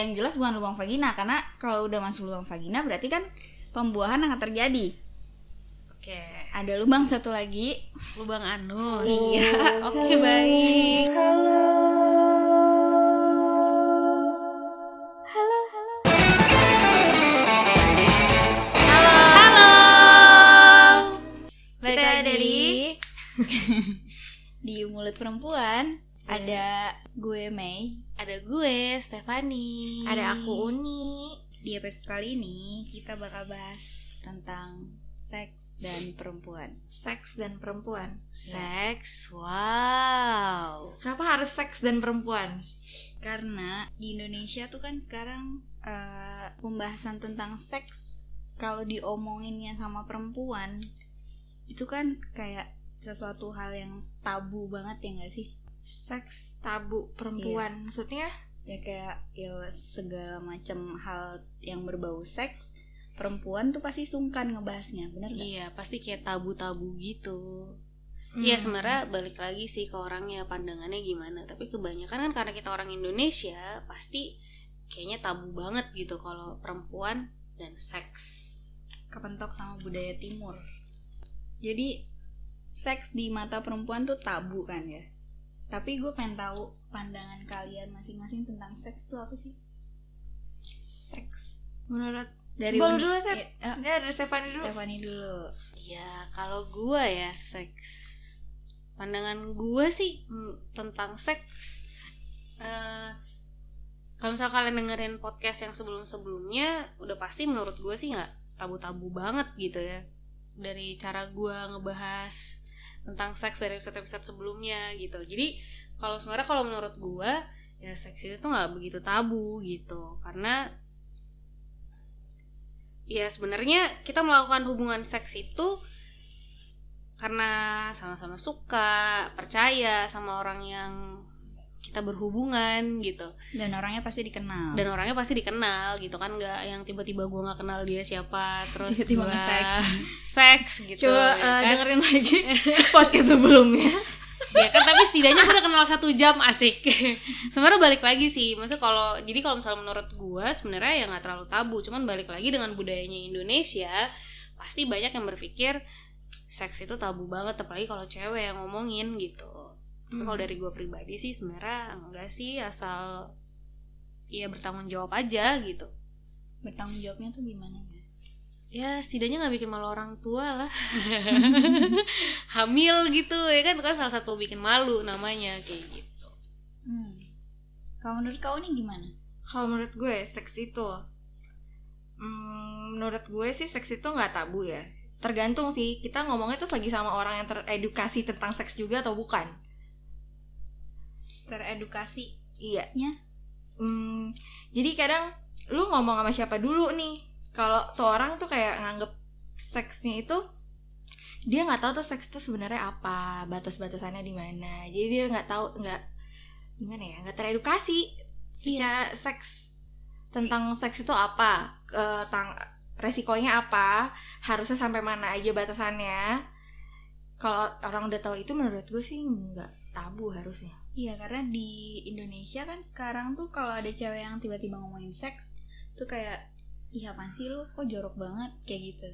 Yang jelas bukan lubang vagina karena kalau udah masuk lubang vagina berarti kan pembuahan akan terjadi. Oke. Ada lubang satu lagi. Lubang anus. Iya. Oke, baik. Halo. Halo. Balik Kita lagi. dari di mulut perempuan ada gue Mei. ada gue Stefani. Ada aku Uni. Di episode kali ini kita bakal bahas tentang seks dan perempuan. Seks dan perempuan. seks. Wow. Kenapa harus seks dan perempuan? Karena di Indonesia tuh kan sekarang eh, pembahasan tentang seks kalau diomonginnya sama perempuan itu kan kayak sesuatu hal yang tabu banget ya gak sih? Seks tabu perempuan. Maksudnya Ya kayak ya segala macam hal yang berbau seks perempuan tuh pasti sungkan ngebahasnya, bener gak? Iya, pasti kayak tabu-tabu gitu. Hmm. Iya sebenarnya balik lagi sih ke orangnya pandangannya gimana tapi kebanyakan kan karena kita orang Indonesia pasti kayaknya tabu banget gitu kalau perempuan dan seks kepentok sama budaya timur. Jadi seks di mata perempuan tuh tabu kan ya. Tapi gue pengen tahu pandangan kalian masing-masing tentang seks tuh apa sih? seks. Menurut Dari Coba dulu, Sep. ya dari Stefani dulu. Stefani dulu. ya kalau gua ya seks pandangan gua sih mm, tentang seks eh kalau misal kalian dengerin podcast yang sebelum-sebelumnya udah pasti menurut gue sih nggak tabu-tabu banget gitu ya dari cara gua ngebahas tentang seks dari episode-episode sebelumnya gitu. Jadi kalau sebenarnya kalau menurut gua ya seks itu tuh nggak begitu tabu gitu. Karena ya sebenarnya kita melakukan hubungan seks itu karena sama-sama suka percaya sama orang yang kita berhubungan gitu Dan orangnya pasti dikenal. dan orangnya pasti dikenal gitu kan nggak yang tiba-tiba gue nggak kenal dia siapa terus Tiba-tiba gua nge-seks. seks gitu Coba ya eh, kan? dengerin lagi podcast sebelumnya. ya kan tapi setidaknya gue udah kenal satu jam asik sebenarnya balik lagi sih maksudnya kalau jadi kalau misalnya menurut gue sebenarnya ya nggak terlalu tabu cuman balik lagi dengan budayanya Indonesia pasti banyak yang berpikir seks itu tabu banget apalagi kalau cewek yang ngomongin gitu Tapi kalau dari gue pribadi sih sebenarnya enggak sih asal ya bertanggung jawab aja gitu Bertanggung jawabnya tuh gimana ya? ya setidaknya nggak bikin malu orang tua lah hamil gitu ya kan itu kan salah satu bikin malu namanya kayak gitu Hmm. Kalau menurut kau nih gimana? Kalau menurut gue seks itu hmm, menurut gue sih seks itu nggak tabu ya. Tergantung sih kita ngomongnya tuh lagi sama orang yang teredukasi tentang seks juga atau bukan. Teredukasi Iya. nya Hmm, jadi kadang lu ngomong sama siapa dulu nih? Kalau tuh orang tuh kayak nganggep seksnya itu dia nggak tahu tuh seks itu sebenarnya apa, batas-batasannya di mana. Jadi dia nggak tahu nggak gimana ya, nggak teredukasi secara seks tentang seks itu apa, eh, tang resikonya apa, harusnya sampai mana aja batasannya. Kalau orang udah tahu itu menurut gue sih nggak tabu harusnya. Iya karena di Indonesia kan sekarang tuh kalau ada cewek yang tiba-tiba ngomongin seks tuh kayak iya apaan sih lu kok jorok banget kayak gitu.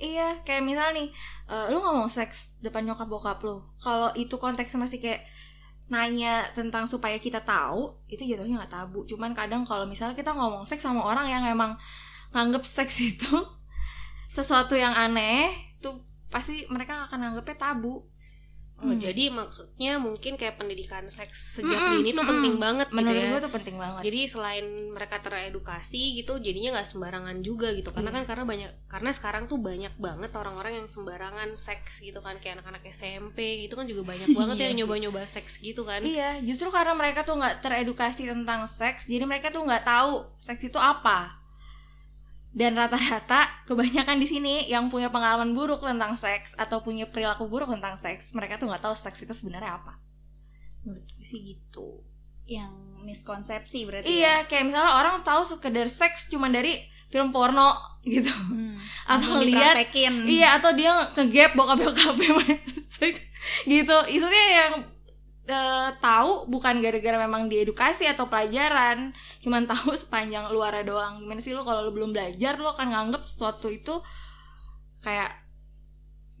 Iya, kayak misal nih, eh, lu ngomong seks depan nyokap bokap lu. Kalau itu konteksnya masih kayak nanya tentang supaya kita tahu, itu jatuhnya nggak tabu. Cuman kadang kalau misalnya kita ngomong seks sama orang yang emang nganggep seks itu sesuatu yang aneh, tuh pasti mereka akan nganggepnya tabu. Oh, Hmm. jadi maksudnya mungkin kayak pendidikan seks sejak Mm-mm, dini tuh mm-mm. penting banget gitu Menurut ya. gue tuh penting banget. Jadi selain mereka teredukasi gitu, jadinya nggak sembarangan juga gitu. Karena kan Iya. karena banyak karena sekarang tuh banyak banget orang-orang yang sembarangan seks gitu kan kayak anak-anak SMP gitu kan juga banyak banget Iya yang nyoba-nyoba seks gitu kan. Iya, justru karena mereka tuh nggak teredukasi tentang seks, jadi mereka tuh nggak tahu seks itu apa. Dan rata-rata kebanyakan di sini yang punya pengalaman buruk tentang seks atau punya perilaku buruk tentang seks, mereka tuh nggak tahu seks itu sebenarnya apa. Menurut gue sih gitu. Yang miskonsepsi berarti. ya? Iya, kayak misalnya orang tahu sekedar seks cuma dari film porno gitu. Hmm. Atau lihat. Iya atau dia ngegap bokap bokapnya gitu. Itu dia yang eh, tahu bukan gara-gara memang diedukasi atau pelajaran cuman tahu sepanjang luarnya doang gimana sih lu kalau lu belum belajar lu akan nganggep sesuatu itu kayak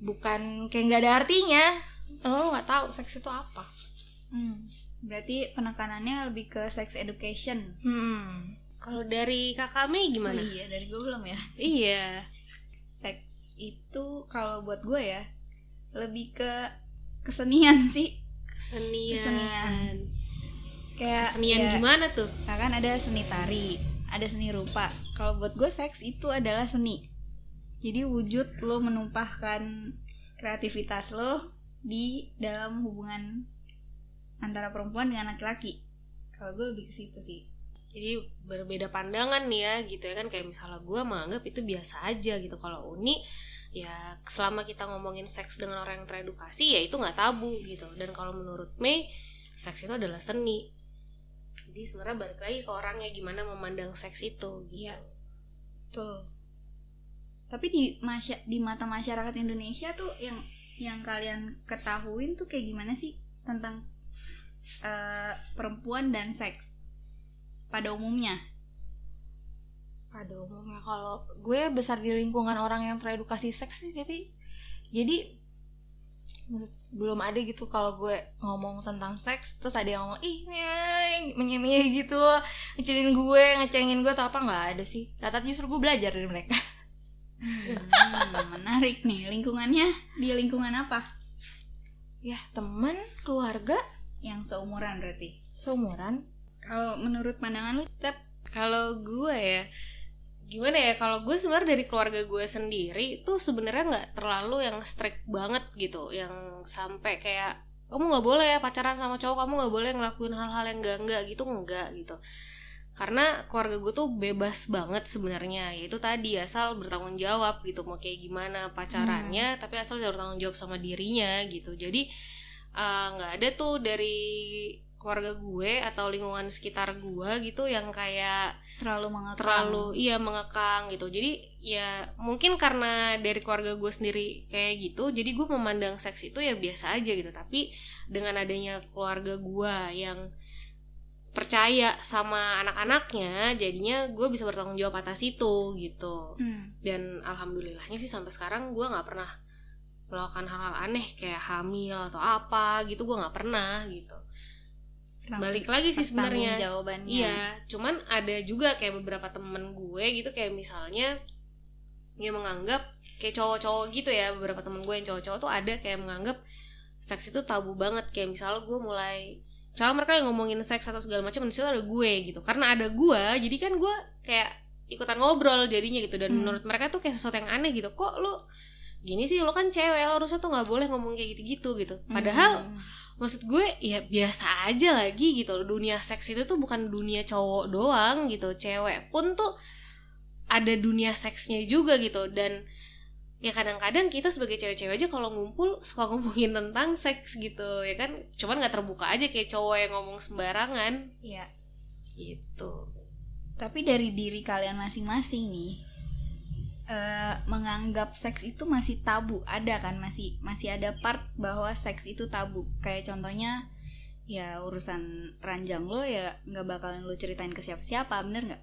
bukan kayak nggak ada artinya lu nggak tahu seks itu apa Hmm. Berarti penekanannya lebih ke sex education. hmm Kalau dari kakak Mei Oh gimana? iya, dari gue belum ya. Iya. Seks itu kalau buat gue ya lebih ke kesenian sih. Kesenian. Kesenian. Kayak Kesenian ya, gimana tuh? Nah, kan ada seni tari, ada seni rupa. Kalau buat gue seks itu adalah seni. Jadi wujud lo menumpahkan kreativitas lo di dalam hubungan antara perempuan dengan laki-laki. Kalau gue lebih ke situ sih. Jadi berbeda pandangan nih ya gitu ya kan kayak misalnya gue menganggap itu biasa aja gitu kalau Uni ya selama kita ngomongin seks dengan orang yang teredukasi ya itu nggak tabu gitu dan kalau menurut Mei seks itu adalah seni jadi sebenarnya balik lagi ke orangnya gimana memandang seks itu gitu. Iya. Betul. Tapi di masya di mata masyarakat Indonesia tuh yang yang kalian ketahuin tuh kayak gimana sih tentang eh, perempuan dan seks pada umumnya? Pada umumnya kalau gue besar di lingkungan orang yang teredukasi seks sih jadi jadi belum ada gitu kalau gue ngomong tentang seks terus ada yang ngomong ih menyemeh gitu ngecilin gue ngecengin gue atau apa nggak ada sih rata justru gue belajar dari mereka Hmm, menarik nih. Lingkungannya di lingkungan apa? ya teman keluarga Yang seumuran berarti. seumuran Kalau menurut pandangan lu, step Kalau gue ya gimana ya kalau gue sebenarnya dari keluarga gue sendiri tuh sebenarnya nggak terlalu yang strict banget gitu yang sampai kayak kamu nggak boleh ya pacaran sama cowok kamu nggak boleh ngelakuin hal-hal yang enggak enggak gitu enggak gitu. Karena keluarga gue tuh bebas banget sebenarnya yaitu tadi asal bertanggung jawab gitu mau kayak gimana pacarannya tapi asal bertanggung jawab sama dirinya gitu. Jadi eh, nggak ada tuh dari keluarga gue atau lingkungan sekitar gue gitu yang kayak terlalu mengekang. terlalu iya mengekang gitu jadi ya mungkin karena dari keluarga gue sendiri kayak gitu jadi gue memandang seks itu ya biasa aja gitu tapi dengan adanya keluarga gue yang percaya sama anak-anaknya jadinya gue bisa bertanggung jawab atas itu gitu Hmm. dan alhamdulillahnya sih sampai sekarang gue nggak pernah melakukan hal-hal aneh kayak hamil atau apa gitu gue nggak pernah gitu balik lagi sih sebenarnya jawabannya. Iya, cuman ada juga kayak beberapa temen gue gitu kayak misalnya yang menganggap kayak cowok-cowok gitu ya beberapa temen gue yang cowok-cowok tuh ada kayak menganggap seks itu tabu banget kayak misalnya gue mulai misalnya mereka yang ngomongin seks atau segala macam di situ ada gue gitu karena ada gue jadi kan gue kayak ikutan ngobrol jadinya gitu dan Hmm. menurut mereka tuh kayak sesuatu yang aneh gitu kok lu gini sih lo kan cewek lo harusnya tuh nggak boleh ngomong kayak gitu-gitu gitu padahal Hmm. Maksud gue ya biasa aja lagi gitu loh. Dunia seks itu tuh bukan dunia cowok doang gitu. Cewek pun tuh ada dunia seksnya juga gitu. Dan ya kadang-kadang kita sebagai cewek-cewek aja kalau ngumpul suka ngomongin tentang seks gitu ya kan? Cuman nggak terbuka aja kayak cowok yang ngomong sembarangan. Iya. gitu. Tapi dari diri kalian masing-masing nih eh, menganggap seks itu masih tabu ada kan masih masih ada part bahwa seks itu tabu kayak contohnya ya urusan ranjang lo ya nggak bakalan lo ceritain ke siapa-siapa bener nggak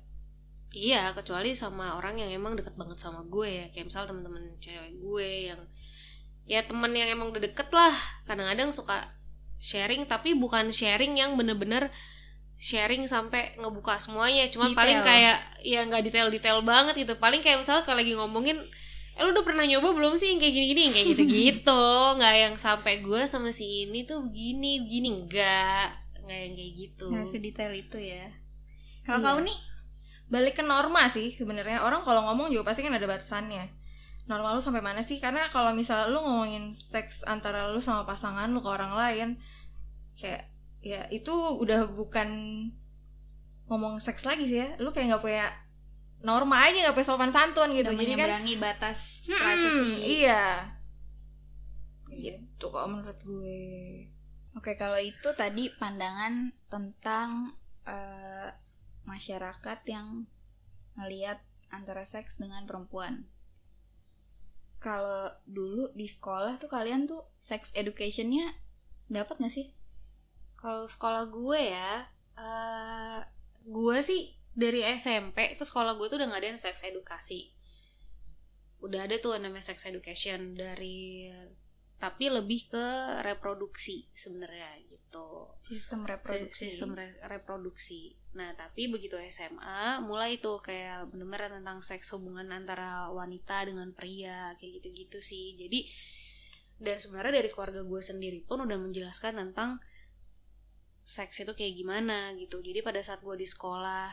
Iya, kecuali sama orang yang emang deket banget sama gue ya. Kayak misal temen-temen cewek gue yang ya temen yang emang udah deket lah. Kadang-kadang suka sharing tapi bukan sharing yang bener-bener sharing sampai ngebuka semuanya. Cuman Detail. paling kayak ya nggak detail-detail banget gitu. Paling kayak misalnya kalau lagi ngomongin Eh lu udah pernah nyoba belum sih yang kayak gini-gini? Yang kayak gitu-gitu. Nggak yang sampai gue sama si ini tuh begini begini. Enggak nggak yang kayak gitu. Nggak sedetail itu ya. Kalau Iya. kau nih balik ke norma sih sebenarnya. Orang kalau ngomong juga pasti kan ada batasannya. Normal lu sampai mana sih? Karena kalau misal lu ngomongin seks antara lu sama pasangan lu ke orang lain kayak ya itu udah bukan ngomong seks lagi sih ya. Lu kayak nggak punya norma aja nggak punya sopan santun gitu. Udah jadi kan batas Hmm, privasi. iya. Gitu kok menurut gue. Oke, kalau itu tadi pandangan tentang eh, masyarakat yang melihat antara seks dengan perempuan. Kalau dulu di sekolah tuh kalian tuh sex educationnya dapat nggak sih? Kalau sekolah gue ya, eh gue sih dari SMP itu sekolah gue tuh udah ngadain sex edukasi. Udah ada tuh namanya sex education dari tapi lebih ke reproduksi sebenarnya gitu. Sistem Si- reproduksi. sistem re- reproduksi. Nah, tapi begitu SMA mulai tuh kayak bener-bener tentang seks hubungan antara wanita dengan pria kayak gitu-gitu sih. Jadi dan sebenarnya dari keluarga gue sendiri pun udah menjelaskan tentang seks itu kayak gimana gitu. Jadi pada saat gue di sekolah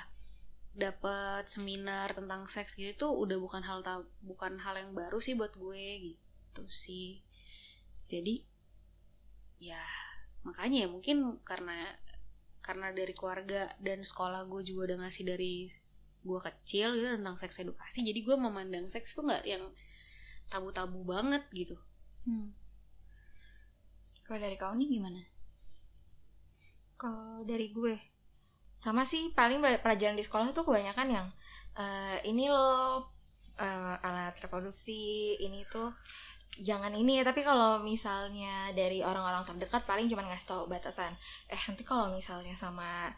dapat seminar tentang seks gitu tuh udah bukan hal bukan hal yang baru sih buat gue gitu sih. Jadi ya makanya ya mungkin karena karena dari keluarga dan sekolah gue juga udah ngasih dari gue kecil gitu tentang seks edukasi jadi gue memandang seks tuh nggak yang tabu-tabu banget gitu Hmm. Kalau dari kau nih gimana? Kalau dari gue sama sih paling pelajaran di sekolah tuh kebanyakan yang eh, ini loh eh, alat reproduksi ini tuh jangan ini. Ya tapi kalau misalnya dari orang-orang terdekat paling cuma ngasih tahu batasan eh nanti kalau misalnya sama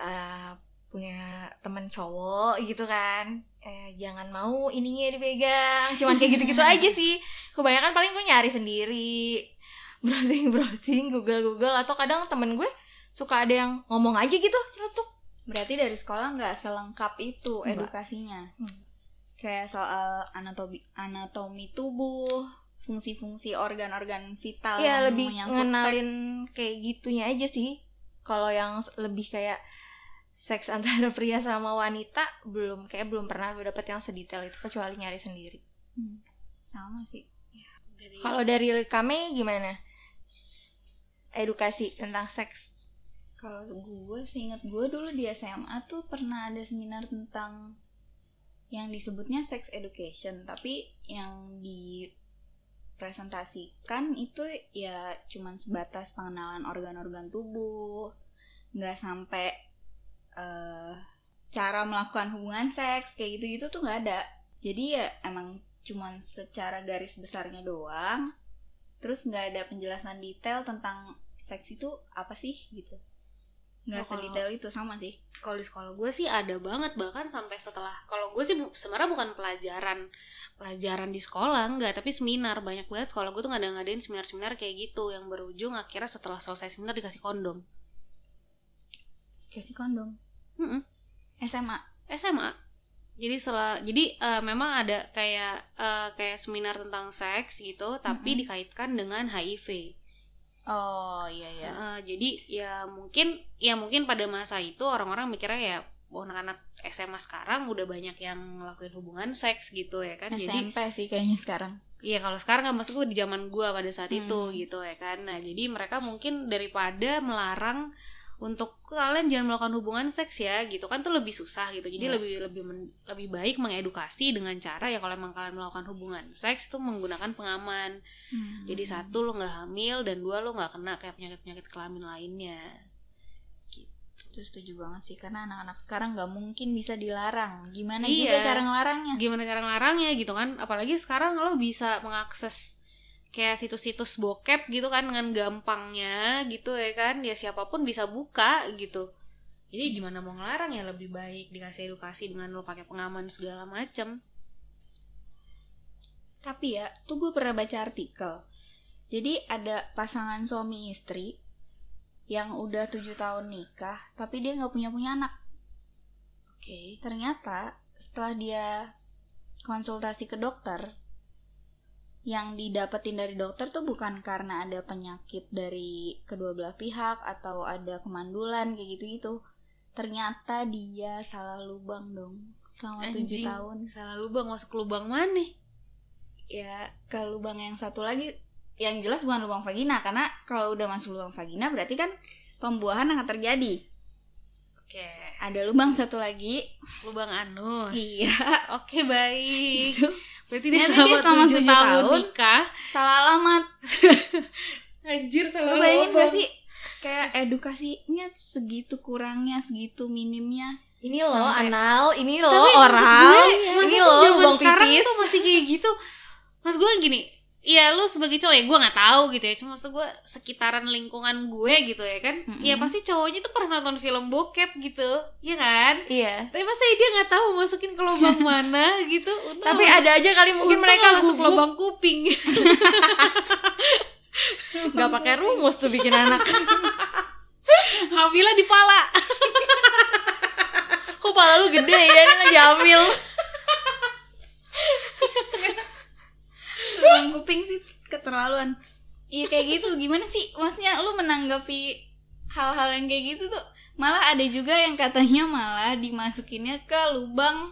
eh, punya temen cowok gitu kan. Eh, jangan mau ininya dipegang. Cuman kayak gitu-gitu aja sih. Kebanyakan paling gue nyari sendiri. Browsing browsing google google atau kadang temen gue suka ada yang ngomong aja gitu celetuk Berarti dari sekolah nggak selengkap itu Nggak. edukasinya. Hmm. Kayak soal anatomi anatomi tubuh, fungsi-fungsi organ-organ vital ya yang lebih ngenalin seks. kayak gitunya aja sih kalau yang lebih kayak seks antara pria sama wanita belum kayak belum pernah gue dapet yang sedetail itu kecuali nyari sendiri Hmm, sama sih. dari kalau dari kami gimana edukasi tentang seks Kalau gue seingat gue dulu di SMA tuh pernah ada seminar tentang yang disebutnya sex education, tapi yang dipresentasikan itu ya cuman sebatas pengenalan organ-organ tubuh, nggak sampai eh, cara melakukan hubungan seks kayak gitu-gitu tuh nggak ada. Jadi ya emang cuman secara garis besarnya doang, terus nggak ada penjelasan detail tentang seks itu apa sih gitu nggak kalau- sedetail itu sama sih. Kalau di sekolah gue sih ada banget bahkan sampai setelah kalau gue sih bu- sebenarnya bukan pelajaran pelajaran di sekolah enggak tapi seminar. Banyak banget sekolah gue tuh ngadain ngadain seminar-seminar kayak gitu yang berujung akhirnya setelah selesai seminar dikasih kondom. Kasih kondom? Mm-mm. SMA SMA jadi setelah jadi eh, memang ada kayak eh, kayak seminar tentang seks gitu tapi Mm-mm. dikaitkan dengan HIV oh iya iya Eh, jadi ya mungkin ya mungkin pada masa itu orang-orang mikirnya ya anak-anak SMA sekarang udah banyak yang ngelakuin hubungan seks gitu ya kan jadi SMP sih kayaknya sekarang Iya kalau sekarang nggak masuk di zaman gua pada saat Hmm. itu gitu ya kan. Nah jadi mereka mungkin daripada melarang untuk kalian jangan melakukan hubungan seks ya gitu kan tuh lebih susah gitu. Jadi Iya. lebih lebih men- lebih baik mengedukasi dengan cara ya kalau emang kalian melakukan hubungan seks tuh menggunakan pengaman. Jadi satu lo nggak hamil dan dua lo nggak kena kayak penyakit penyakit kelamin lainnya. itu setuju banget sih karena anak-anak sekarang nggak mungkin bisa dilarang gimana Iya. juga cara ngelarangnya Gimana cara ngelarangnya gitu kan? Apalagi sekarang lo bisa mengakses kayak situs-situs bokep gitu kan dengan gampangnya gitu ya kan. Ya siapa pun bisa buka gitu. Jadi gimana mau ngelarang ya? Lebih baik dikasih edukasi dengan lo pakai pengaman segala macem. Tapi ya tuh gue pernah baca artikel. Jadi ada pasangan suami istri yang udah tujuh tahun nikah tapi dia nggak punya punya anak. Oke. Ternyata setelah dia konsultasi ke dokter yang didapetin dari dokter tuh bukan karena ada penyakit dari kedua belah pihak atau ada kemandulan kayak gitu-gitu. Ternyata dia salah lubang dong. Selama tujuh tahun. salah lubang masuk lubang mana? Ya ke lubang yang satu lagi. Yang jelas bukan lubang vagina karena kalau udah masuk lubang vagina berarti kan pembuahan akan terjadi. Oke. Ada lubang satu lagi. Lubang anus. Iya. oke baik. Itu. Berarti dia selama dia selama tujuh tujuh tahun, tahun. nikah. Salah alamat. Anjir Lu salah bayangin lubang gak sih? Kayak edukasinya segitu kurangnya segitu minimnya. Ini loh Sampai- anal. Ini loh Tapi oral. gue, ini loh zaman lubang sekarang pipis. tuh masih kayak gitu? Mas gue gini Iya lu sebagai cowok ya gue nggak tahu gitu ya. Cuma maksud gue sekitaran lingkungan gue gitu ya kan Mm-mm. ya pasti cowoknya tuh pernah nonton film bokep gitu ya kan? Iya. Tapi masa dia nggak tahu masukin ke lubang mana gitu? Untung tapi ada aja kali mungkin mereka masuk lubang kuping. Nggak pakai rumus tuh bikin anak. Hamilnya di pala. Kok pala lu gede ya? Ini lagi hamil lubang kuping sih keterlaluan. Iya kayak gitu. Gimana sih? Maksudnya lu menanggapi hal-hal yang kayak gitu tuh malah ada juga yang katanya malah dimasukinnya ke lubang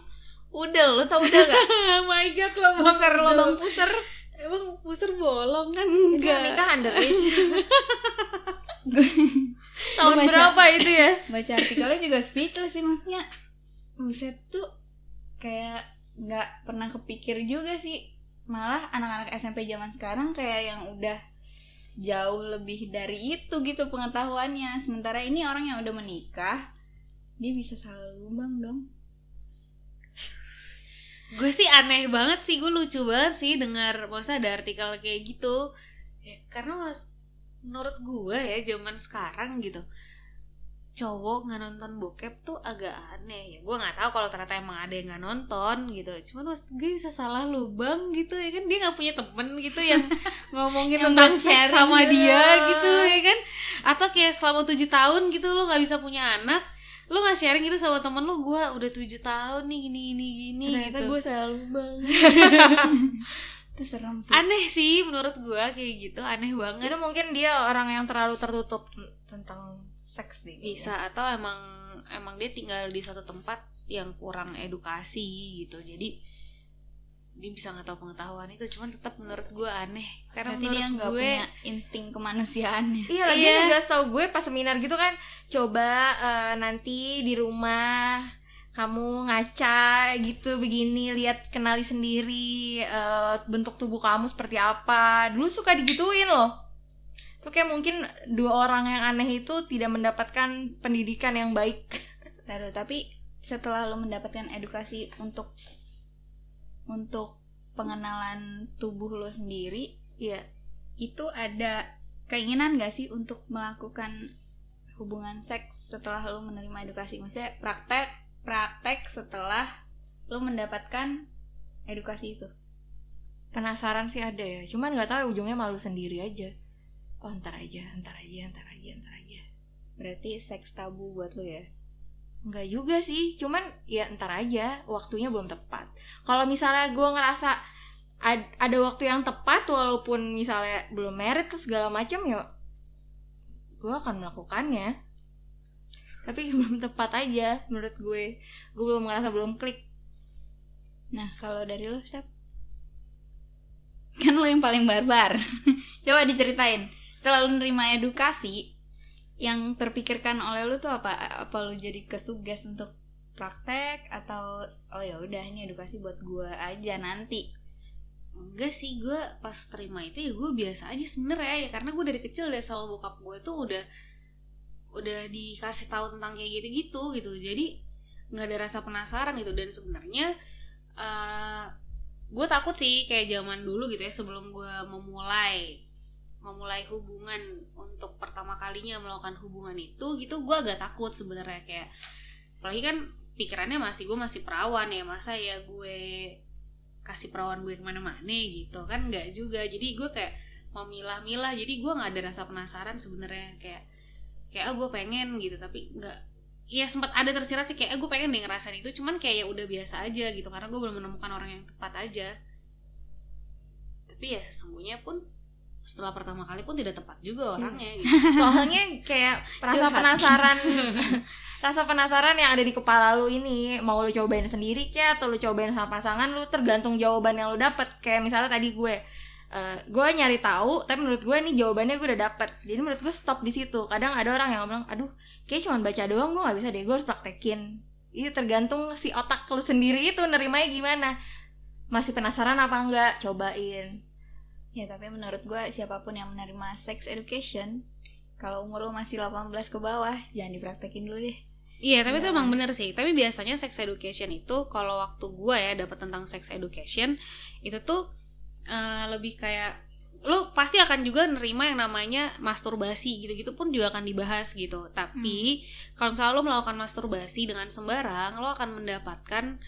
udel. Lu tau udel gak oh my god lubang puser lubang puser emang puser bolong kan? Itu enggak nikah underage tahun baca- berapa itu ya? Baca artikelnya juga speechless sih maksudnya. Buset tuh kayak nggak pernah kepikir juga sih malah anak-anak SMP zaman sekarang kayak yang udah jauh lebih dari itu gitu pengetahuannya. Sementara ini orang yang udah menikah dia bisa salah lubang dong. Gue sih aneh banget sih gue lucu banget sih dengar maksudnya ada artikel kayak gitu. Ya, karena menurut gue ya zaman sekarang gitu cowok nggak nonton bokep tuh agak aneh. Ya gue nggak tahu kalau ternyata emang ada yang nggak nonton gitu. Cuman mas gue bisa salah lubang gitu ya kan? Dia nggak punya temen gitu yang ngomongin Yang tentang seks sama gitu. dia gitu ya kan? Atau kayak selama tujuh tahun gitu lo nggak bisa punya anak lo nggak sharing gitu sama temen lo gue udah tujuh tahun nih gini gini gini ternyata gitu. gue salah lubang. Itu serem sih. Aneh sih menurut gua kayak gitu aneh banget. Itu mungkin dia orang yang terlalu tertutup tentang seks deh bisa atau emang emang dia tinggal di suatu tempat yang kurang edukasi gitu. Jadi dia bisa nggak tahu pengetahuan itu. Cuman tetap menurut gua aneh. Karena berarti dia menurut nggak gue punya insting kemanusiaannya. Iya lagi Iya. juga setahu gue pas seminar gitu kan coba eh, nanti di rumah kamu ngaca gitu begini lihat kenali sendiri eh, bentuk tubuh kamu seperti apa. Dulu suka digituin loh tuh kayak mungkin dua orang yang aneh itu tidak mendapatkan pendidikan yang baik Taruh, tapi setelah lo mendapatkan edukasi untuk untuk pengenalan tubuh lo sendiri, iya itu ada keinginan gak sih untuk melakukan hubungan seks setelah lo menerima edukasi? Maksudnya praktek praktek setelah lo mendapatkan edukasi itu. penasaran sih ada ya cuman nggak tahu ujungnya malu sendiri aja oh ntar aja ntar aja ntar aja ntar aja Berarti seks tabu buat lo ya? Enggak juga sih, cuman ya ntar aja, waktunya belum tepat. Kalau misalnya gue ngerasa ad- ada waktu yang tepat, walaupun misalnya belum merit terus segala macam ya, gue akan melakukannya. Tapi belum tepat aja menurut gue. Gue belum ngerasa belum klik. Nah, kalau dari lo, Sep? Kan lo yang paling barbar. Coba diceritain. Setelah lo nerima edukasi, yang terpikirkan oleh lo tuh apa? Apa lo jadi kesugas untuk praktek atau oh ya udah ini edukasi buat gua aja nanti. enggak sih gue pas terima itu ya gue biasa aja sebenarnya ya karena gue dari kecil deh sama bokap gue tuh udah udah dikasih tahu tentang kayak gitu gitu jadi nggak ada rasa penasaran gitu dan sebenarnya eh gue takut sih kayak zaman dulu gitu ya sebelum gue memulai memulai hubungan untuk pertama kalinya melakukan hubungan itu gitu gue agak takut sebenarnya kayak apalagi kan pikirannya masih gue masih perawan ya masa ya gue kasih perawan gue ke mana-mana gitu kan nggak juga. Jadi gue kayak memilah-milah jadi gue nggak ada rasa penasaran sebenarnya kayak kayak ah gue pengen gitu. Tapi nggak ya sempat ada tersirat sih kayak ah, gue pengen deh ngerasain itu cuman kayak ya udah biasa aja gitu karena gue belum menemukan orang yang tepat aja. Tapi ya sesungguhnya pun setelah pertama kali pun tidak tepat juga orangnya gitu. Soalnya kayak rasa penasaran rasa penasaran yang ada di kepala lu ini mau lu cobain sendiri kayak atau lu cobain sama pasangan lu tergantung jawaban yang lu dapet. Kayak misalnya tadi gue eh, gue nyari tahu tapi menurut gue nih jawabannya gue udah dapet. Jadi menurut gue stop di situ. Kadang ada orang yang bilang aduh kayak cuma baca doang gue nggak bisa deh gue harus praktekin. Itu tergantung si otak lu sendiri itu nerimanya gimana. Masih penasaran apa enggak? Cobain Ya tapi menurut gua siapa pun yang menerima sex education kalau umur lo masih 18 ke bawah jangan dipraktekin dulu deh. Iya, tapi itu Ya. emang bener sih. Tapi biasanya sex education itu kalau waktu gue ya dapat tentang sex education itu tuh eh, lebih kayak lo pasti akan juga nerima yang namanya masturbasi gitu-gitu pun juga akan dibahas gitu tapi kalau misalnya lo melakukan masturbasi dengan sembarang lo akan mendapatkan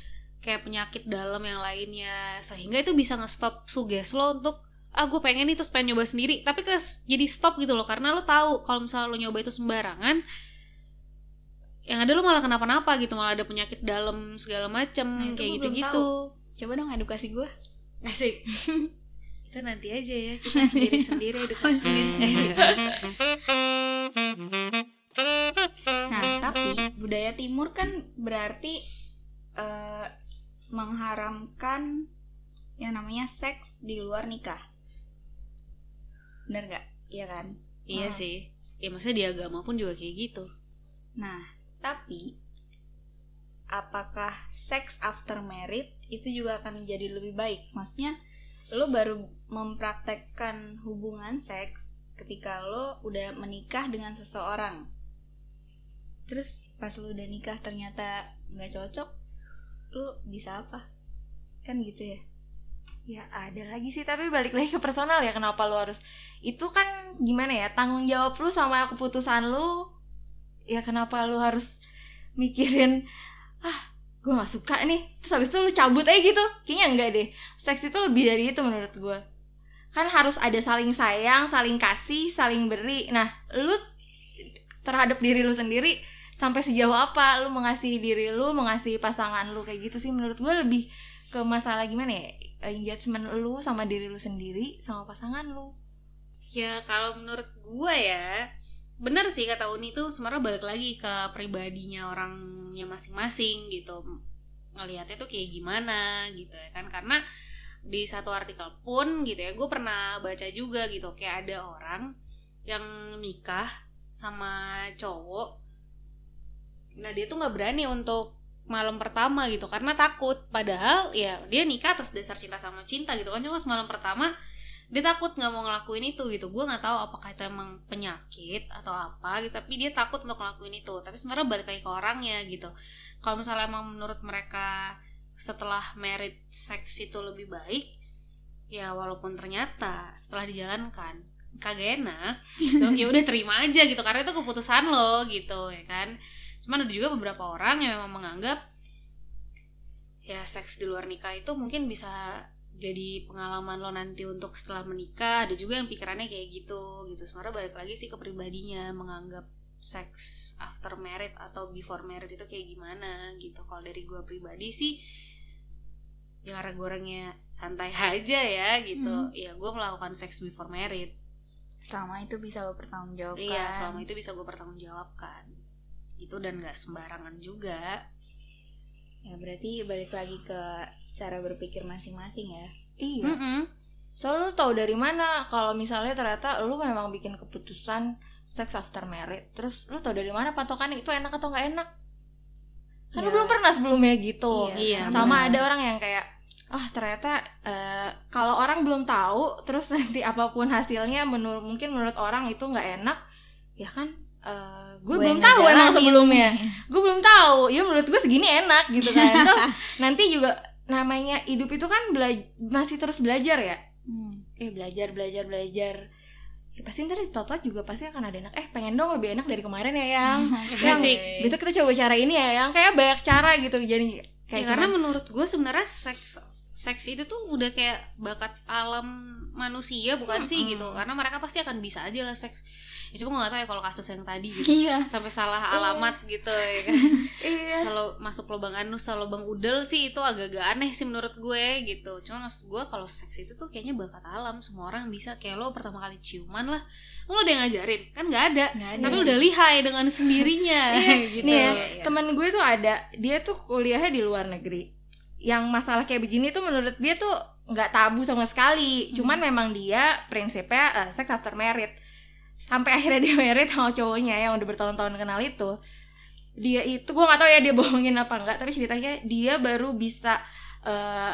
kayak penyakit dalam yang lainnya sehingga itu bisa nge-stop suges lo untuk ah gue pengen itu pengen nyoba sendiri. Tapi kes jadi stop gitu loh. Karena lo tahu kalau misalnya lo nyoba itu sembarangan yang ada lo malah kenapa-napa gitu. Malah ada penyakit dalam segala macem Nah, itu kayak gitu-gitu. Coba dong edukasi gue. asik. Kita nanti aja ya. Kita sendiri-sendiri edukasi. Nah, tapi budaya timur kan berarti eh, mengharamkan yang namanya seks di luar nikah. Bener gak? Iya kan? iya Hmm. sih ya maksudnya di agama pun juga kayak gitu Nah, tapi apakah seks after married itu juga akan menjadi lebih baik? Maksudnya lo baru mempraktekkan hubungan seks ketika lo udah menikah dengan seseorang. Terus pas lo udah nikah ternyata nggak cocok, lo bisa apa? Kan gitu ya? Ya ada lagi sih tapi balik lagi ke personal ya kenapa lu harus itu kan gimana ya tanggung jawab lu sama keputusan lu ya kenapa lu harus mikirin ah gue nggak suka nih. Terus habis itu lu cabut aja gitu. Kayaknya enggak deh. Seks itu lebih dari itu menurut gue kan harus ada saling sayang saling kasih saling beri. Nah lu terhadap diri lu sendiri sampai sejauh apa lu mengasihi diri lu mengasihi pasangan lu kayak gitu sih. Menurut gue lebih ke masalah gimana ya engagement lu sama diri lu sendiri sama pasangan lu ya kalau menurut gue ya bener sih kata Uni tuh sebenarnya balik lagi ke pribadinya orangnya masing-masing gitu. Ngelihatnya tuh kayak gimana gitu ya kan. Karena di satu artikel pun gitu ya gue pernah baca juga gitu. Kayak ada orang yang nikah sama cowok. Nah dia tuh nggak berani untuk malam pertama gitu karena takut. Padahal ya dia nikah atas dasar cinta sama cinta gitu kan. Cuma semalam pertama dia takut nggak mau ngelakuin itu gitu. Gue nggak tahu apakah itu emang penyakit atau apa gitu tapi dia takut untuk ngelakuin itu. Tapi sebenarnya balik lagi ke orangnya gitu. Kalau misalnya emang menurut mereka setelah merit seks itu lebih baik ya walaupun ternyata setelah dijalankan kagak enak gitu ya udah terima aja gitu. Karena itu keputusan lo gitu ya kan. Cuman ada juga beberapa orang yang memang menganggap ya seks di luar nikah itu mungkin bisa jadi pengalaman lo nanti untuk setelah menikah ada juga yang pikirannya kayak gitu gitu. Sebenarnya balik lagi sih ke pribadinya menganggap seks after married atau before married itu kayak gimana gitu. Kalau dari gue pribadi sih ya karena gue orangnya santai aja ya gitu. Hmm. ya gue melakukan seks before married Selama itu bisa lo pertanggungjawabkan. iya selama itu bisa gue pertanggungjawabkan. Itu dan gak sembarangan juga. Ya berarti balik lagi ke cara berpikir masing-masing ya. iya. Mm-mm. so lu tahu dari mana? Kalau misalnya ternyata lu memang bikin keputusan seks after married terus lu tahu dari mana patokannya? Itu enak atau nggak enak? Kan lu Ya. belum pernah sebelumnya gitu. Iya, sama. Benar. ada orang yang kayak ah ternyata eh, kalau orang belum tahu terus nanti apa pun hasilnya menurut mungkin menurut orang itu nggak enak. Ya kan? Eh, gue Gue belum tahu emang sebelumnya. Gue belum tahu. Ya menurut gue segini enak gitu kan. Toh, nanti juga namanya hidup itu kan masih terus belajar ya? Hmm. eh belajar belajar belajar. Ya pasti ntar di total juga pasti akan ada enak. Eh pengen dong lebih enak dari kemarin ya yang? Yang Asik. besok kita coba cara ini ya yang? Kayak banyak cara gitu jadi Ya, kayak karena cuman- menurut gue sebenarnya seks seks itu tuh udah kayak bakat alam manusia bukan sih Mm-mm. gitu. Karena mereka pasti akan bisa aja lah seks ya cuma gak tahu ya kalau kasus yang tadi gitu. Iya. sampai salah alamat gitu ya kan? Iya. Selalu masuk lubang anus selalu lubang udel sih itu agak-agak aneh sih menurut gue gitu. Cuma maksud gue kalau seks itu tuh kayaknya bakat alam. Semua orang bisa kayak lo pertama kali ciuman lah lo udah ngajarin? Kan nggak ada. Nggak ada tapi udah lihai dengan sendirinya. Gitu. nih ya Iya, iya. teman gue tuh ada dia tuh kuliahnya di luar negeri. Yang masalah kayak begini tuh menurut dia tuh nggak tabu sama sekali. Cuman memang dia prinsipnya eh, sex after married sampai akhirnya dia married sama cowoknya yang udah bertahun-tahun kenal itu. Dia itu gue nggak tahu ya dia bohongin apa enggak tapi ceritanya dia baru bisa eh,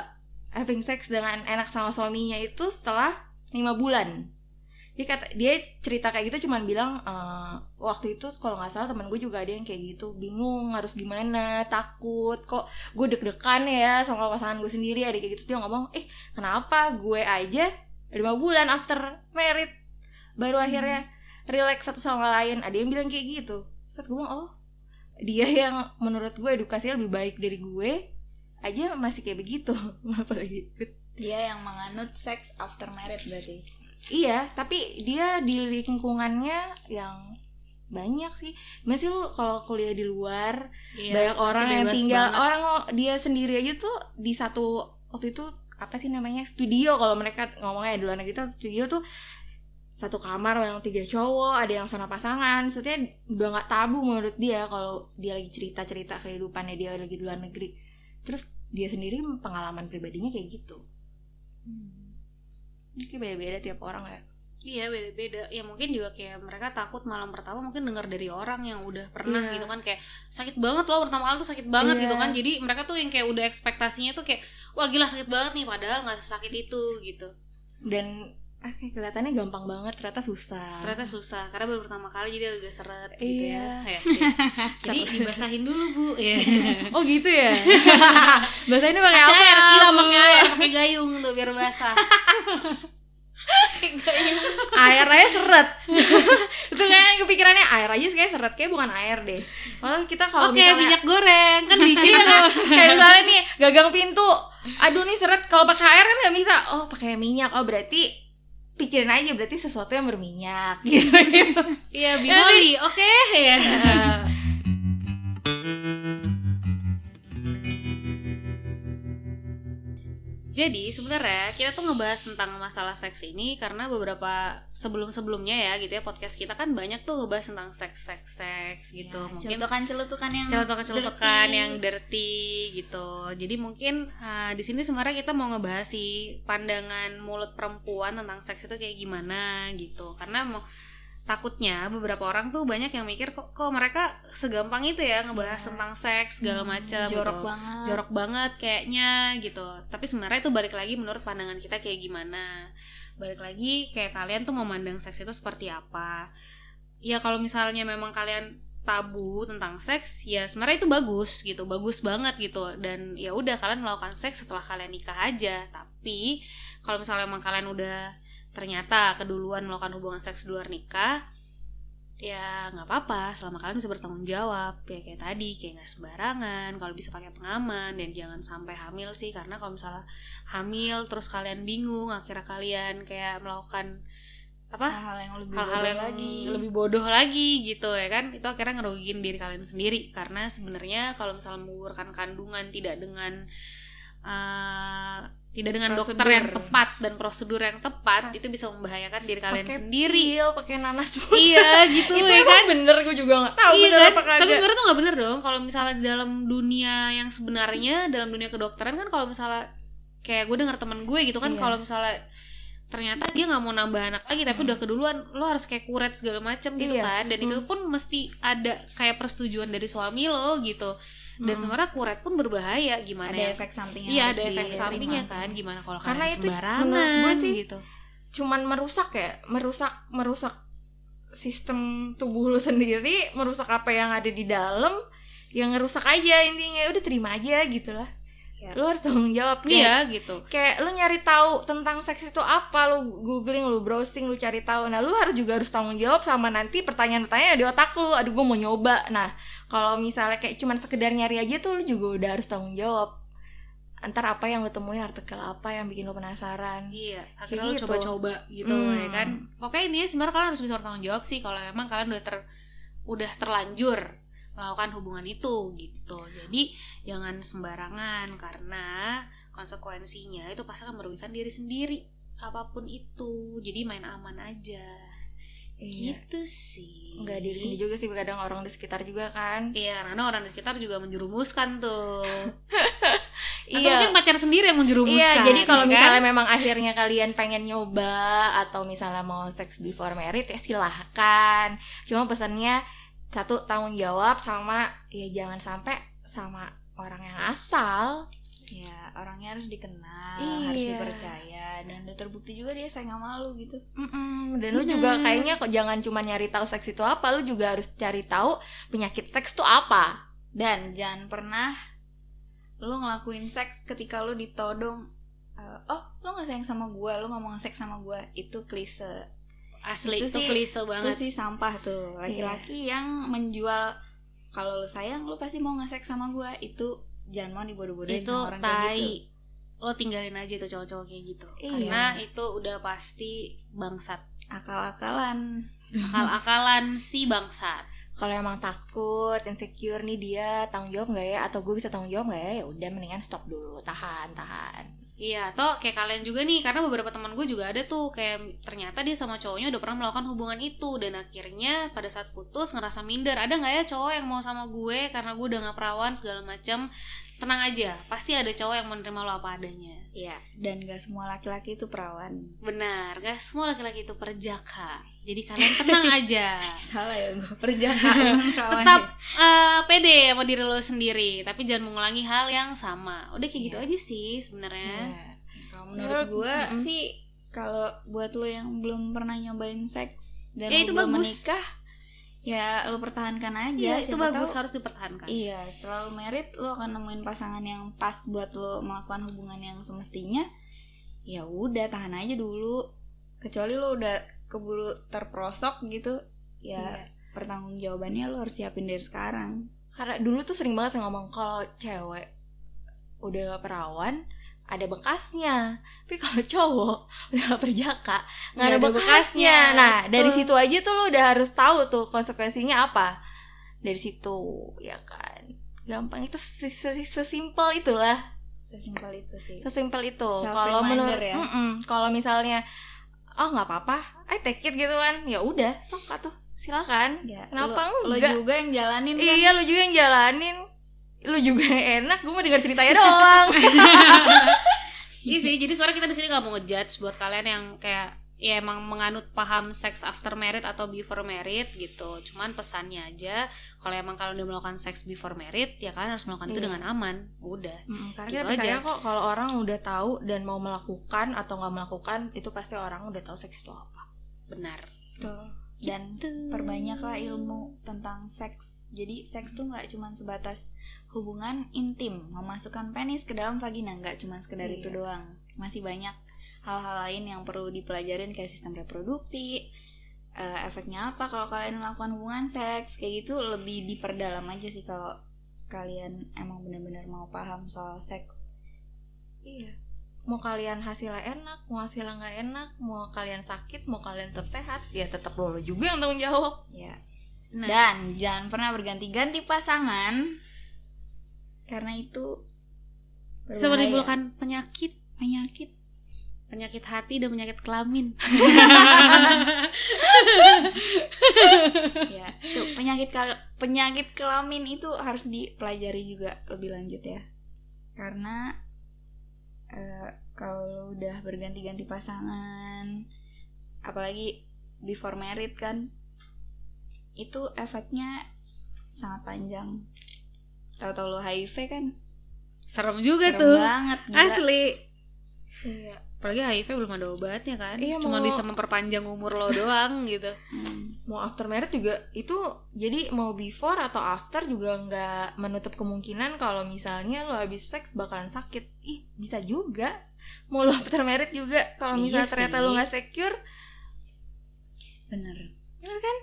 having sex dengan enak sama suaminya itu setelah lima bulan. Dia kata dia cerita kayak gitu cuman bilang eh, waktu itu kalau nggak salah teman gue juga ada yang kayak gitu bingung harus gimana takut kok gue deg-degan ya sama pasangan gue sendiri ada kayak gitu. Dia ngomong eh kenapa gue aja lima bulan after married? Baru akhirnya relax satu sama lain. Ada yang bilang kayak gitu. Saat gue bilang oh dia yang menurut gue edukasinya lebih baik dari gue aja masih kayak begitu. Apalagi dia yang menganut seks after married berarti. Iya tapi dia di lingkungannya yang banyak sih. Masih lu kalau kuliah di luar Iya, banyak orang yang tinggal banget. orang dia sendiri aja tuh di satu waktu itu apa sih namanya studio. Kalau mereka ngomongnya di luar negeri tuh studio tuh satu kamar yang tiga cowok ada yang sama pasangan maksudnya udah nggak tabu menurut dia kalau dia lagi cerita cerita kehidupannya dia lagi di luar negeri terus dia sendiri pengalaman pribadinya kayak gitu ini kayak beda-beda tiap orang ya Iya beda-beda. Ya mungkin juga kayak mereka takut malam pertama mungkin dengar dari orang yang udah pernah Iya. gitu kan kayak sakit banget loh pertama kali tuh sakit banget Iya. gitu kan. Jadi mereka tuh yang kayak udah ekspektasinya tuh kayak wah gila sakit banget nih padahal nggak sakit itu gitu. dan ah, kayak kelihatannya gampang banget ternyata susah Ternyata susah karena baru pertama kali jadi agak seret gitu Iya. ya. Ya jadi dibasahin dulu bu. Ya. oh gitu ya ini pakai apa air siram Bu? pakai gayung tuh biar basah. air aja seret itu kayak kepikirannya air aja kayak seret kayak bukan air deh malah kita kalau Oke misalnya minyak goreng kan licin Iya, tuh. kayak misalnya nih gagang pintu aduh nih seret kalau pakai air kan nggak bisa oh pakai minyak oh berarti pikirin aja berarti sesuatu yang berminyak gitu gitu Iya bimoli. Oke ya. Jadi sebenarnya kita tuh ngebahas tentang masalah seks ini karena beberapa sebelum-sebelumnya ya gitu ya podcast kita kan banyak tuh ngebahas tentang seks seks seks gitu. Ya, mungkin celutukan-celutukan yang celutukan-celutukan dirty. yang dirty gitu. Jadi mungkin uh, di sini sebenarnya kita mau ngebahas sih pandangan mulut perempuan tentang seks itu kayak gimana gitu. Karena mau takutnya beberapa orang tuh banyak yang mikir kok kok mereka segampang itu ya ngebahas Iya. tentang seks segala Hmm, macam jorok gitu. banget. Jorok banget kayaknya gitu. Tapi sebenarnya itu balik lagi menurut pandangan kita kayak gimana. Balik lagi kayak kalian tuh memandang seks itu seperti apa. Ya kalau misalnya memang kalian tabu tentang seks ya sebenarnya itu bagus gitu. Bagus banget gitu. Dan ya udah kalian melakukan seks setelah kalian nikah aja. Tapi kalau misalnya memang kalian udah ternyata keduluan melakukan hubungan seks di luar nikah ya nggak apa-apa selama kalian bisa bertanggung jawab. Ya kayak tadi kayak nggak sembarangan kalau bisa pakai pengaman dan jangan sampai hamil sih karena kalau misalnya hamil terus kalian bingung akhirnya kalian kayak melakukan apa? Hal-hal yang lebih hal-hal bodoh yang lagi. lebih bodoh lagi gitu ya kan? Itu akhirnya ngerugiin diri kalian sendiri karena sebenarnya kalau misalnya menggugurkan kandungan tidak dengan uh, tidak dengan dokter Prosedur. yang tepat dan prosedur yang tepat itu bisa membahayakan diri kalian Pakai sendiri. pil pakai nanas iya gitu itu ya kan? bener gue juga nggak tahu iya bener kan? apa tapi sebenarnya tuh nggak bener dong kalau misalnya di dalam dunia yang sebenarnya dalam dunia kedokteran kan kalau misalnya kayak gue dengar teman gue gitu kan Iya. kalau misalnya ternyata dia nggak mau nambah anak lagi tapi udah keduluan lo harus kayak kuret segala macam gitu Iya. kan? Dan itu pun mesti ada kayak persetujuan dari suami lo gitu dan Mm. sebenarnya kuret pun berbahaya gimana ada ya? efek sampingnya iya ada efek sampingnya kan gimana kalau Karena itu sembarangan menurut gue sih gitu. cuman merusak ya merusak merusak sistem tubuh lu sendiri merusak apa yang ada di dalam yang ngerusak aja intinya udah terima aja gitu lah Ya. lu harus tanggung jawab kayak, iya gitu kayak lu nyari tahu tentang seks itu apa lu googling lu browsing lu cari tahu nah lu harus juga harus tanggung jawab sama nanti pertanyaan-pertanyaan di otak lu aduh gue mau nyoba nah kalau misalnya kayak cuman sekedar nyari aja tuh lu juga udah harus tanggung jawab antar apa yang lu temuin artikel apa yang bikin lu penasaran Iya, akhirnya lo gitu. coba-coba gitu Hmm. ya kan. Pokoknya ini sebenarnya kalian harus bisa bertanggung jawab sih kalau emang kalian udah ter udah terlanjur melakukan hubungan itu gitu. Jadi jangan sembarangan karena konsekuensinya itu pasti akan merugikan diri sendiri apa pun itu. Jadi main aman aja. iya Gitu sih. nggak diri sendiri juga sih kadang orang di sekitar juga kan Iya, karena orang di sekitar juga menjerumuskan tuh. Atau iya mungkin pacar sendiri yang menjerumuskan. Iya, jadi kalau ya kan? misalnya memang akhirnya kalian pengen nyoba atau misalnya mau seks before married ya silahkan. Cuma pesannya satu tanggung jawab sama ya jangan sampai sama orang yang asal. ya orangnya harus dikenal Iya. harus dipercaya dan udah terbukti juga dia sayang sama lu gitu Mm-mm. Dan lu juga kayaknya kok jangan cuma nyari tahu seks itu apa, lu juga harus cari tahu penyakit seks itu apa. dan jangan pernah lu ngelakuin seks ketika lu ditodong eh, oh lu nggak sayang sama gue lo nggak mau nge-sex sama gue itu klise asli Itu itu, sih- klise itu banget. sih sampah tuh. Laki-laki yang menjual kalau lo sayang lo pasti mau nge-sex sama gue itu jangan mau dibodoh-bodohin itu sama orang kayak tai. gitu. Lo tinggalin aja itu cowok-cowok kayak gitu. Iya. karena itu udah pasti bangsat. Akal-akalan. Akal-akalan si bangsat. Kalau emang takut insecure nih dia tanggung jawab nggak ya? Atau gue bisa tanggung jawab nggak ya? Ya udah mendingan stop dulu. Tahan tahan Iya, atau kayak kalian juga nih, karena beberapa teman gue juga ada tuh kayak ternyata dia sama cowoknya udah pernah melakukan hubungan itu dan akhirnya pada saat putus ngerasa minder. Ada nggak ya cowok yang mau sama gue karena gue udah nggak perawan segala macam? Tenang aja, pasti ada cowok yang menerima lo apa adanya. iya dan gak semua laki-laki itu perawan Benar, gak semua laki-laki itu perjaka. Jadi kalian tenang aja. salah ya gue perjalanan Tetap ya. eh, pede sama diri lo sendiri, tapi jangan mengulangi hal yang sama. Udah kayak gitu Iya. aja sih sebenarnya. Iya. Kalau menurut gue Mm-mm. sih kalau buat lo yang belum pernah nyobain seks dan Ya, itu belum bagus. menikah ya lo pertahankan aja Iya, itu bagus tahu- harus dipertahankan. Iya, setelah lo merit lo akan nemuin pasangan yang pas buat lo melakukan hubungan yang semestinya. Ya udah tahan aja dulu. Kecuali lo udah keburu terperosok gitu, ya Iya. pertanggungjawabannya lo harus siapin dari sekarang. karena dulu tuh sering banget ngomong kalau cewek udah perawan ada bekasnya tapi kalau cowok udah gak perjaka nggak ada ada bekasnya bekasnya. nah dari Betul. situ aja tuh lo udah harus tahu tuh konsekuensinya apa dari situ ya kan gampang itu se- se- sesimpel itulah Sesimpel itu sih. sesimpel itu kalau menurut ya. Kalau misalnya oh nggak apa-apa I take it gitu kan ya udah sok tuh silakan Ya, Kenapa lo, lo enggak? juga yang jalanin kan? iya lu juga yang jalanin lu juga yang enak gue mau dengar ceritanya doang Iya sih, jadi suara kita di sini nggak mau ngejudge buat kalian yang kayak ya emang menganut paham seks after married atau before married gitu. Cuman pesannya aja kalau emang kalian udah melakukan seks before married ya kalian harus melakukan itu Iya. dengan aman. Udah. Mm, karena Gitu kita percaya aja. kok kalau orang udah tahu dan mau melakukan atau nggak melakukan itu pasti orang udah tahu seks itu apa Benar. Betul. Dan perbanyaklah ilmu tentang seks. Jadi seks tuh nggak cuma sebatas hubungan intim, memasukkan penis ke dalam vagina nggak cuma sekedar Iya. itu doang. Masih banyak hal-hal lain yang perlu dipelajarin kayak sistem reproduksi, eh, efeknya apa kalau kalian melakukan hubungan seks kayak gitu lebih diperdalam aja sih kalau kalian emang benar-benar mau paham soal seks. iya mau kalian hasilnya enak mau hasilnya nggak enak mau kalian sakit mau kalian tetap sehat ya tetap lo juga yang tanggung jawab Ya. Nah, Dan jangan pernah berganti-ganti pasangan karena itu bisa berbahaya. menimbulkan penyakit, penyakit. penyakit hati dan penyakit kelamin. ya, itu penyakit kal- penyakit kelamin itu harus dipelajari juga lebih lanjut ya. Karena eh, kalau udah berganti-ganti pasangan, apalagi before married kan, itu efeknya sangat panjang. Tahu-tahu lo HIV kan, Serem juga serem tuh. banget. gila. Asli. iya Apalagi HIV belum ada obatnya kan. Iya, Cuma mau- bisa memperpanjang umur lo doang gitu. Hmm. mau after married juga itu jadi mau before atau after juga nggak menutup kemungkinan kalau misalnya lo habis seks bakalan sakit ih bisa juga mau lo after married juga kalau Iya misalnya ternyata sih. lo nggak secure Bener. bener kan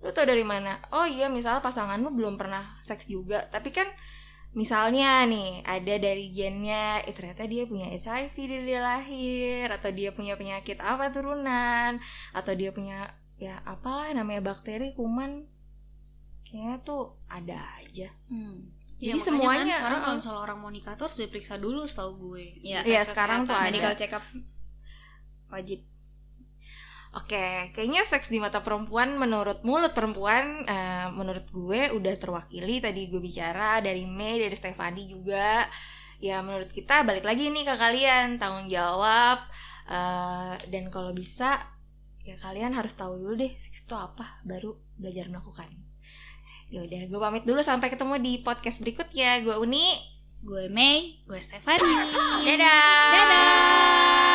lo tau dari mana oh iya misalnya pasangan lo belum pernah seks juga tapi kan misalnya nih ada dari gennya eh ternyata dia punya HIV dari dia lahir atau dia punya penyakit apa turunan atau dia punya ya apalah namanya bakteri kuman kayaknya tuh ada aja Hmm. Ya, Jadi makanya semuanya, kan sekarang uh-uh. kalau misalnya orang mau nikah tuh harus diperiksa dulu setahu gue. Ya, Iya, tes sekarang tuh ada. medical check up wajib. Oke, kayaknya seks di mata perempuan menurut mulut perempuan, eh, menurut gue udah terwakili tadi gue bicara dari Mei, dari Stefani juga. Ya menurut kita balik lagi nih ke kalian tanggung jawab eh, dan kalau bisa ya kalian harus tahu dulu deh seks itu apa, baru belajar melakukan. Ya udah, gue pamit dulu sampai ketemu di podcast berikutnya. Gue Uni, Gue Mei. Gue Stefani. dadah. Dadah.